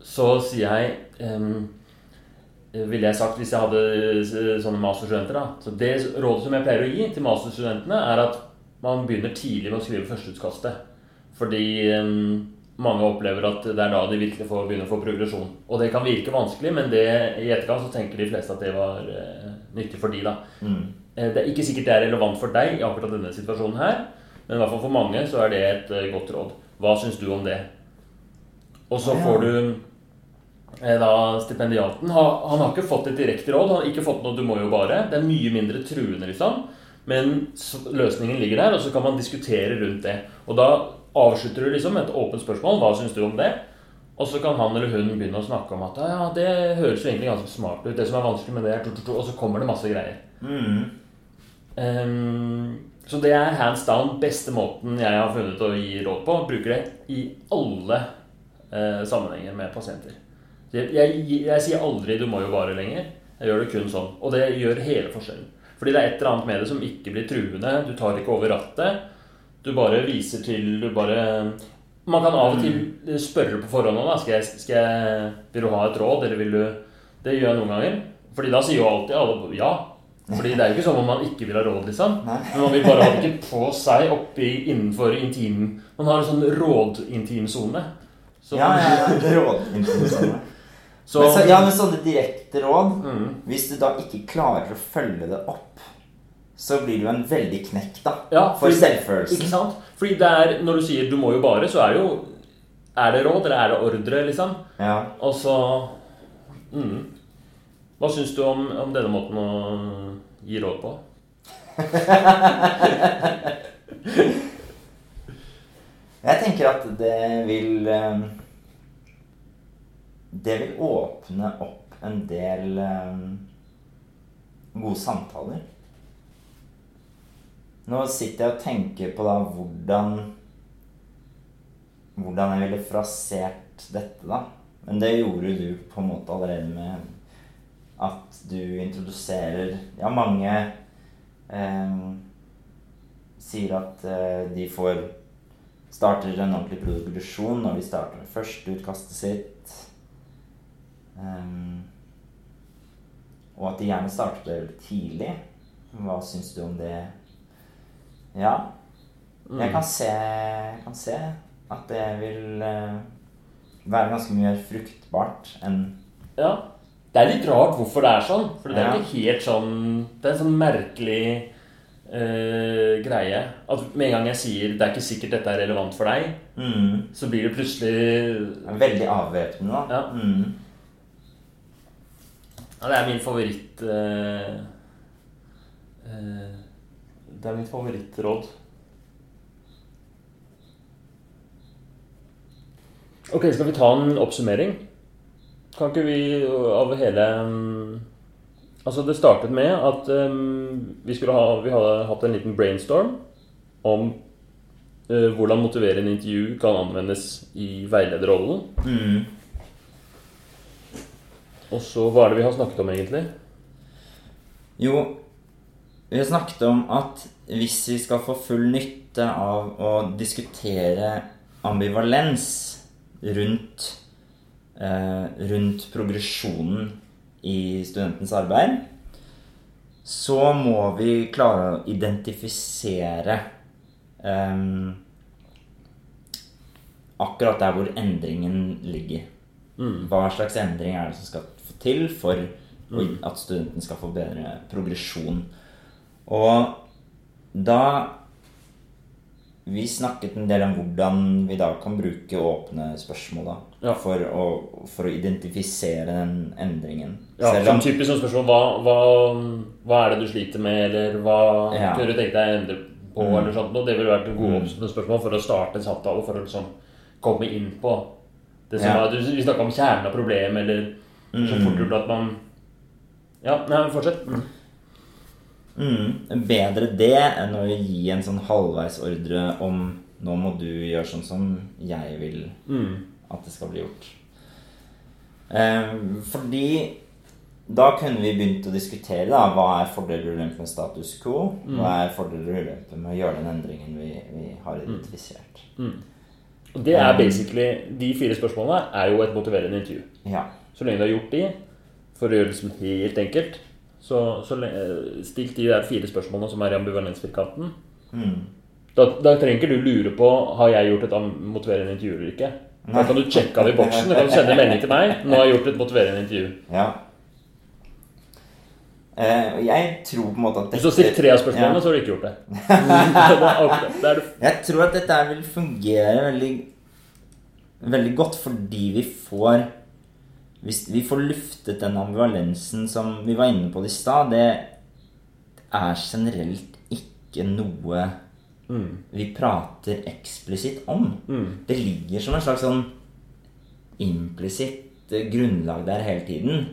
så sier jeg eh, Ville jeg sagt hvis jeg hadde eh, sånne masterstudenter, da. Så det rådet som jeg pleier å gi til masterstudentene, er at man begynner tidlig med å skrive førsteutkastet. Fordi ehm, mange opplever at det er da de virkelig får begynne å få progresjon. Og det kan virke vanskelig, men det, i etterkant så tenker de fleste at det var eh, nyttig for de, da. Mm. Eh, Det er ikke sikkert det er relevant for deg i akkurat denne situasjonen her, men i hvert fall for mange så er det et eh, godt råd. Hva syns du om det? Og så får du eh, da stipendiaten ha- Han har ikke fått et direkte råd, han har ikke fått noe 'du må jo bare'. Det er mye mindre truende, liksom. Men løsningen ligger der, og så kan man diskutere rundt det. Og da avslutter du liksom et åpent spørsmål. Hva syns du om det? Og så kan han eller hun begynne å snakke om at ja, det høres jo egentlig ganske smart ut. Det som er vanskelig med det, er to, Og så kommer det masse greier. Mm. Um, så det er hands down beste måten jeg har funnet å gi råd på. Bruker det i alle uh, sammenhenger med pasienter. Jeg, jeg, jeg sier aldri 'du må jo bare' lenger. Jeg gjør det kun sånn. Og det gjør hele forskjellen. Fordi det er et eller annet med det som ikke blir truende. Du tar ikke over rattet. Du bare viser til Du bare Man kan av og til spørre på forhånd om skal jeg, skal jeg, Vil du ha et råd, eller vil du Det gjør jeg noen ganger. Fordi da sier jo alltid alle ja. Fordi det er jo ikke sånn om man ikke vil ha råd, liksom. Nei. Men man vil bare ha det ikke på seg oppi innenfor intimen. Man har en sånn rådintimsone. Så- Ja, ja, ja. rådintimsone. Så, Men så, ja, men sånne direkte råd mm, Hvis du da ikke klarer å følge det opp, så blir det jo en veldig knekk, da. ja, For fordi- selvfølelsen. Ikke sant? Fordi det er, når du sier 'du må jo bare', så er det jo Er det råd, eller er det ordre, liksom? Ja. Og så mm. Hva syns du om, om denne måten å gi råd på? Jeg tenker at det vil eh, Det vil åpne opp en del eh, gode samtaler. Nå sitter jeg og tenker på da hvordan Hvordan jeg ville frasert dette, da. Men det gjorde du på en måte allerede med at du introduserer Ja, mange eh, sier at eh, de får starter en ordentlig produksjon når de starter med førsteutkastet sitt. Um, og at de gjerne starter tidlig. Hva syns du om det? Ja, jeg kan se, kan se at det vil eh, være ganske mye mer fruktbart enn Ja. Det er litt rart hvorfor det er sånn. For det er Ja. ikke helt sånn Det er en sånn merkelig eh, greie. At med en gang jeg sier 'det er ikke sikkert dette er relevant for deg', mm, så blir det plutselig Veldig avvæpnende, da. Ja. Mm. Ja, det er min favoritt eh, eh, Det er mitt favorittråd. Ok, skal vi ta en oppsummering? Kan ikke vi av hele mm, Altså, det startet med at um, vi, skulle ha, vi hadde hatt en liten brainstorm om uh, hvordan motivere en intervju kan anvendes i veilederrollen. Mm. Og så hva er det vi har snakket om, egentlig? Jo, vi har snakket om at hvis vi skal få full nytte av å diskutere ambivalens rundt, eh, rundt progresjonen i studentens arbeid, så må vi klare å identifisere eh, akkurat der hvor endringen ligger. Hva slags endring er det som skal få til for mm. at studenten skal få bedre progresjon? Og da Vi snakket en del om hvordan vi da kan bruke åpne spørsmål da, Ja. for, å, for å identifisere den endringen. Ja, Selv som om- typisk sånn spørsmål hva, hva, hva er det du sliter med, eller hva Ja. kunne du tenke deg å endre på, eller sånt. Det ville vært gode mm. spørsmål for å starte en samtale, for å liksom komme inn på det som Ja. var, Vi snakka om kjernen av problemet, eller så fort gjort at man Ja, nei, fortsett. Mm. Mm, bedre det enn å gi en sånn halvveisordre om nå må du gjøre sånn som jeg vil Mm. at det skal bli gjort. Eh, fordi da kunne vi begynt å diskutere da, hva er fordeler og ulemper med status quo. Hva er fordeler og ulemper med å gjøre den endringen vi, vi har identifisert. Og det er basically De fire spørsmålene er jo et motiverende intervju. Ja. Så lenge du har gjort de, for å gjøre det som helt enkelt, så, så stilt de der fire spørsmålene som er i ambivalensfirkanten. Mm. Da, da trenger ikke du lure på har jeg gjort et motiverende intervju eller ikke. Da kan du sjekke av i boksen. Du kan sende melding til meg. Nå har jeg gjort et motiverende intervju. ja. Uh, jeg tror på en måte at Hvis du har stilt tre av spørsmålene, Ja. så har du ikke gjort det. Da er da er Jeg tror at dette vil fungere veldig, veldig godt fordi vi får Hvis vi får luftet den ambivalensen som vi var inne på i stad, det er generelt ikke noe vi prater eksplisitt om. Det ligger som en slags sånn implisitt eh, grunnlag der hele tiden.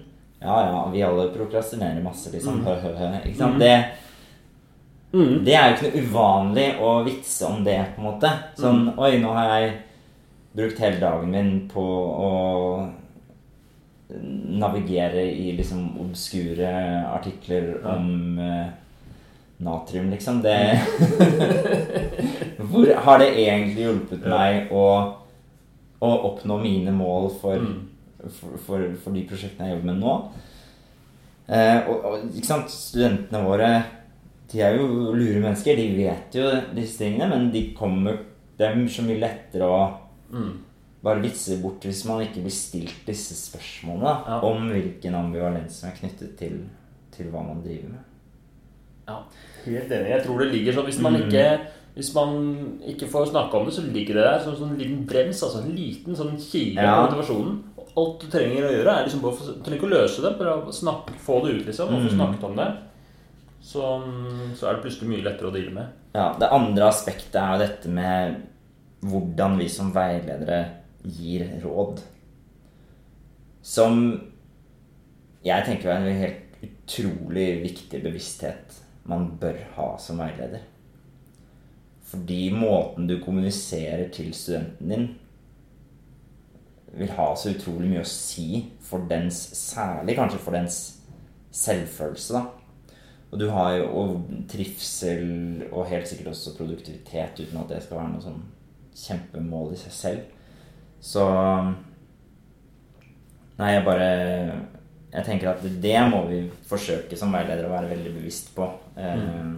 Ja, ja, vi alle prokrastinerer masse, liksom. Hø, hø, hø. Ikke sant? Det, det er jo ikke noe uvanlig å vitse om det, på en måte. Sånn Oi, nå har jeg brukt hele dagen min på å navigere i liksom obskure artikler om eh, natrium, liksom. Det Hvor har det egentlig hjulpet meg å, å oppnå mine mål for, for, for, for de prosjektene jeg jobber med nå? Eh, og, og ikke sant, studentene våre de er jo lure mennesker. De vet jo disse tingene, men de kommer Det er så mye lettere å bare vitser bort hvis man ikke blir stilt disse spørsmålene Ja. om hvilken ambivalens som er knyttet til, til hva man driver med. Ja, helt enig. Jeg tror det ligger sånn Hvis man ikke hvis man ikke får snakke om det, så ligger det der som en liten brems. altså En liten sånn kile på Ja. motivasjonen. Alt du trenger å gjøre, er liksom bare for, Du trenger ikke å løse det, bare å snakke, få det ut, liksom. Og få snakket om det. Så, så er det plutselig mye lettere å deale med. Ja, Det andre aspektet er jo dette med hvordan vi som veiledere gir råd. Som jeg tenker er en helt utrolig viktig bevissthet man bør ha som veileder. Fordi måten du kommuniserer til studenten din, vil ha så utrolig mye å si for dens Særlig kanskje for dens selvfølelse, da. Og du har jo trivsel og helt sikkert også produktivitet, uten at det skal være noe sånn kjempemål i seg selv. Så Nei, jeg bare Jeg tenker at det må vi forsøke som veiledere å være veldig bevisst på. Mm.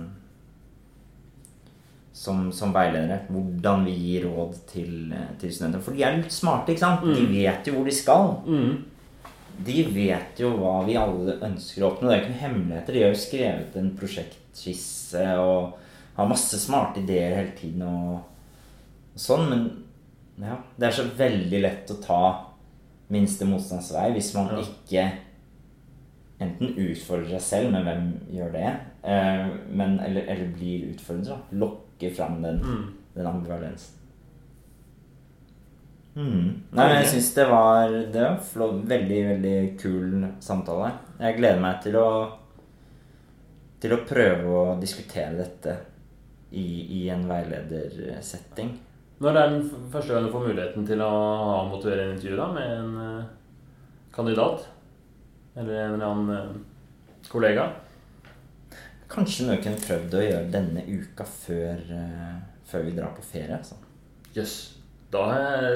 som, som veiledere. Hvordan vi gir råd til, til studenter. For de er litt smarte, ikke sant? De vet jo hvor de skal. De vet jo hva vi alle ønsker å oppnå. Det er ikke noen hemmeligheter. De har jo skrevet en prosjektskisse og har masse smarte ideer hele tiden og sånn. Men ja, det er så veldig lett å ta minste motstands vei hvis man Ja. ikke enten utfordrer seg selv, men hvem gjør det? Eh, men, eller, eller blir utfordret. Lokker fram den, den ambivalensen. Mm. Nei, men jeg syns det var Det var veldig, veldig kul samtale. Jeg gleder meg til å Til å prøve å diskutere dette i, i en veiledersetting. Når er den første gang du får muligheten til å ha motiverende intervju da, med en eh, kandidat? Eller en eller annen eh, kollega? Kanskje noe kunne prøvd å gjøre denne uka før, eh, før vi drar på ferie. Jøss. Yes. Da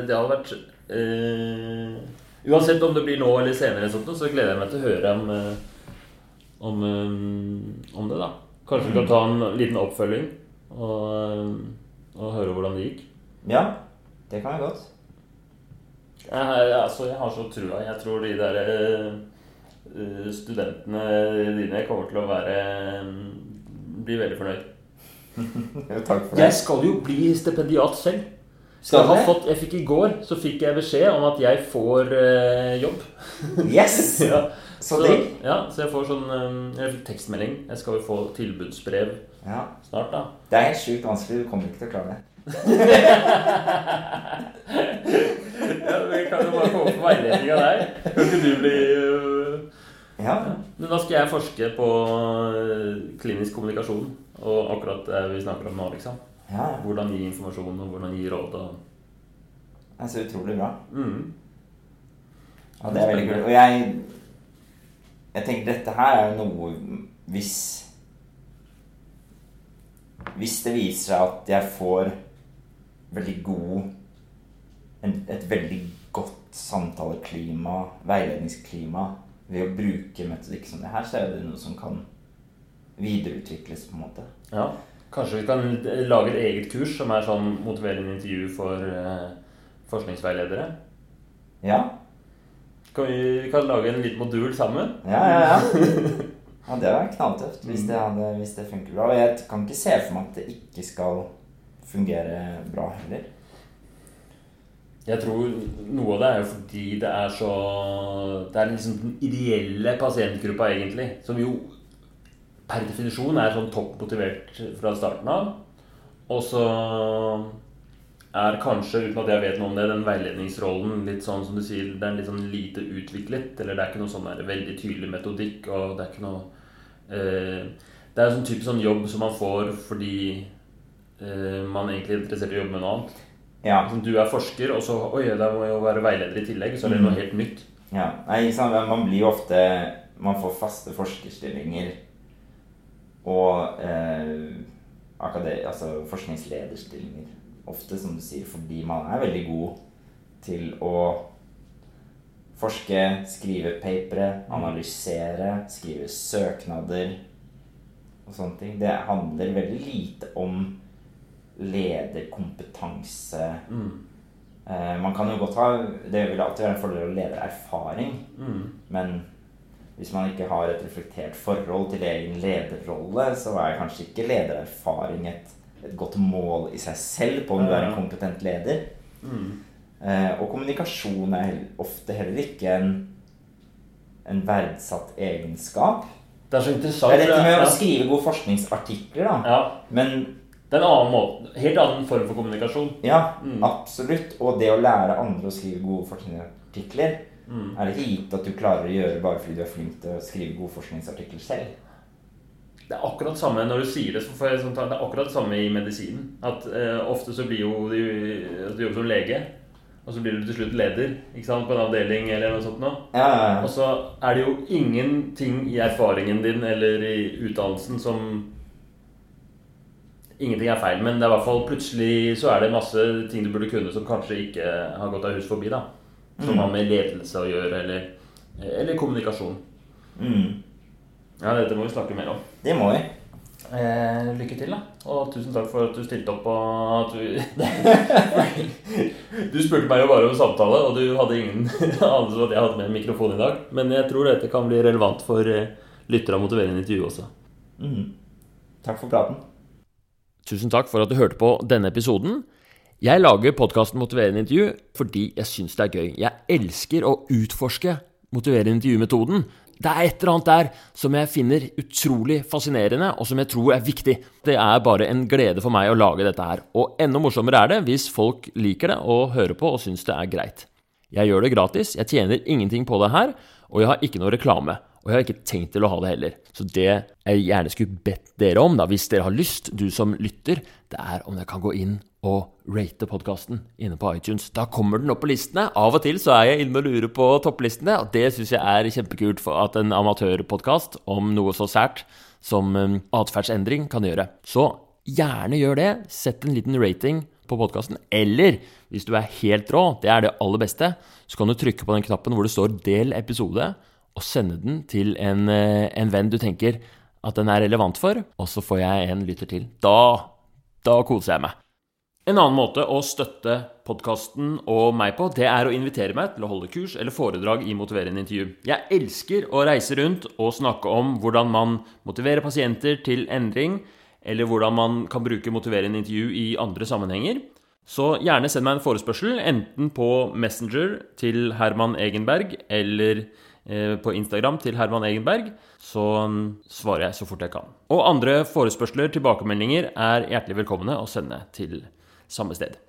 Det hadde vært eh, Uansett om det blir nå eller senere, sånt, så gleder jeg meg til å høre om, om, om det, da. Kanskje vi kan ta en liten oppfølging og, og høre hvordan det gikk. Ja, det kan være godt. Jeg, altså, jeg har så trua. Jeg tror de der uh, studentene dine kommer til å være bli veldig fornøyd. Jo, takk for det. Jeg skal jo bli stipendiat selv. Skal jeg, har fått, jeg fikk I går så fikk jeg beskjed om at jeg får uh, jobb. Yes! ja. Så digg. Ja, så jeg får sånn eh, Jeg fikk tekstmelding. Jeg skal jo få tilbudsbrev Ja. snart, da. Det er helt sjukt vanskelig. Du kommer ikke til å klare det. Ja, Vi kan jo bare komme på veiledning av deg. Kan ikke du bli uh... Ja. Men da skal jeg forske på øh, klinisk kommunikasjon. Og akkurat det vi snakker om nå, liksom. ja. Hvordan gi informasjon og hvordan gi råd. Og... Det er så utrolig bra. Mm. Ja, det er veldig kult. Og jeg Jeg tenker dette her er jo noe Hvis Hvis det viser seg at jeg får veldig god en, Et veldig godt samtaleklima, veiledningsklima, ved å bruke metodikk som det her, så er det noe som kan videreutvikles, på en måte. Ja. Kanskje vi kan lage et eget kurs som er sånn motiverende intervju for øh, forskningsveiledere. Ja. Kan vi, vi kan lage en liten modul sammen. Ja, ja, ja. Ja, det var knalltøft hvis det, hadde, hvis det funker bra. Og jeg kan ikke se for meg at det ikke skal fungere bra heller. Jeg tror noe av det er jo fordi det er så Det er liksom den ideelle pasientgruppa, egentlig. Som jo per definisjon er sånn topp motivert fra starten av. Og så er kanskje, uten at jeg vet noe om det, den veiledningsrollen litt sånn som du sier, det er litt sånn lite utviklet. Eller det er ikke noe sånn der veldig tydelig metodikk, og det er ikke noe eh, Det er en sånn type sånn jobb som man får fordi man egentlig er interessert i å jobbe med noe annet. Ja. Som du er forsker, og så Oi, da må jo være veileder i tillegg. Så er det noe helt nytt. ja. Nei? Man blir jo ofte Man får faste forskerstillinger og eh, altså forskningslederstillinger. Ofte, som du sier, fordi man er veldig god til å forske, skrive papere, analysere, skrive søknader og sånne ting. Det handler veldig lite om lederkompetanse. Mm. Eh, man kan jo godt ha Det vil alltid være en fordel å lede erfaring, Mm. men hvis man ikke har et reflektert forhold til egen lederrolle, så er kanskje ikke ledererfaring et, et godt mål i seg selv på om du er en kompetent leder. Mm. Eh, og kommunikasjon er ofte heller ikke en, en verdsatt egenskap. Det er så interessant. Det er dette med å skrive gode forskningsartikler, da. Ja, Men det er en annen måte. Helt annen form for kommunikasjon. ja, Mm. absolutt. Og det å lære andre å skrive gode forskningsartikler Mm. er det ikke gitt at du klarer å gjøre bare fordi du er flink til å skrive gode forskningsartikler selv. Det er akkurat samme når du sier det. Sånn, det er akkurat det samme i medisinen. At eh, ofte så blir jo du, du jobber som lege, og så blir du til slutt leder ikke sant, på en avdeling eller noe sånt. Nå. Ja, ja, ja. Og så er det jo ingenting i erfaringen din eller i utdannelsen som Ingenting er feil, men det er i hvert fall plutselig så er det masse ting du burde kunne som kanskje ikke har gått deg hus forbi. da Som Mm. har med ledelse å gjøre, eller, eller kommunikasjon. Mm. Ja, dette må vi snakke mer om. Det må vi. Eh, lykke til, da. Og tusen takk for at du stilte opp og at du Du spurte meg jo bare om samtale, og du hadde ingen anelse om at jeg hadde med en mikrofon i dag. Men jeg tror dette kan bli relevant for eh, lyttere av motiverende intervju også. Mm. Takk for praten. Tusen takk for at du hørte på denne episoden. Jeg lager podkasten Motiverende intervju fordi jeg syns det er gøy. Jeg elsker å utforske motiverende intervju-metoden. Det er et eller annet der som jeg finner utrolig fascinerende, og som jeg tror er viktig. Det er bare en glede for meg å lage dette her. Og enda morsommere er det hvis folk liker det og hører på og syns det er greit. Jeg gjør det gratis, jeg tjener ingenting på det her, og jeg har ikke noe reklame. Og jeg har ikke tenkt til å ha det heller. Så det jeg gjerne skulle bedt dere om, da, hvis dere har lyst, du som lytter, det er om dere kan gå inn og rate podkasten inne på iTunes. Da kommer den opp på listene. Av og til så er jeg inne og lurer på topplistene, og det syns jeg er kjempekult for at en amatørpodkast om noe så sært som um, atferdsendring kan gjøre. Så gjerne gjør det. Sett en liten rating på podkasten. Eller hvis du er helt rå, det er det aller beste, så kan du trykke på den knappen hvor det står 'del episode', og sende den til en, eh, en venn du tenker at den er relevant for, og så får jeg en lytter til. Da, da koser jeg meg. En annen måte å støtte podkasten og meg på, det er å invitere meg til å holde kurs eller foredrag i motiverende intervju. Jeg elsker å reise rundt og snakke om hvordan man motiverer pasienter til endring, eller hvordan man kan bruke motiverende intervju i andre sammenhenger. Så gjerne send meg en forespørsel, enten på Messenger til Herman Egenberg eller på Instagram til Herman Egenberg, så mm, svarer jeg så fort jeg kan. Og andre forespørsler, tilbakemeldinger, er hjertelig velkomne å sende til samme sted.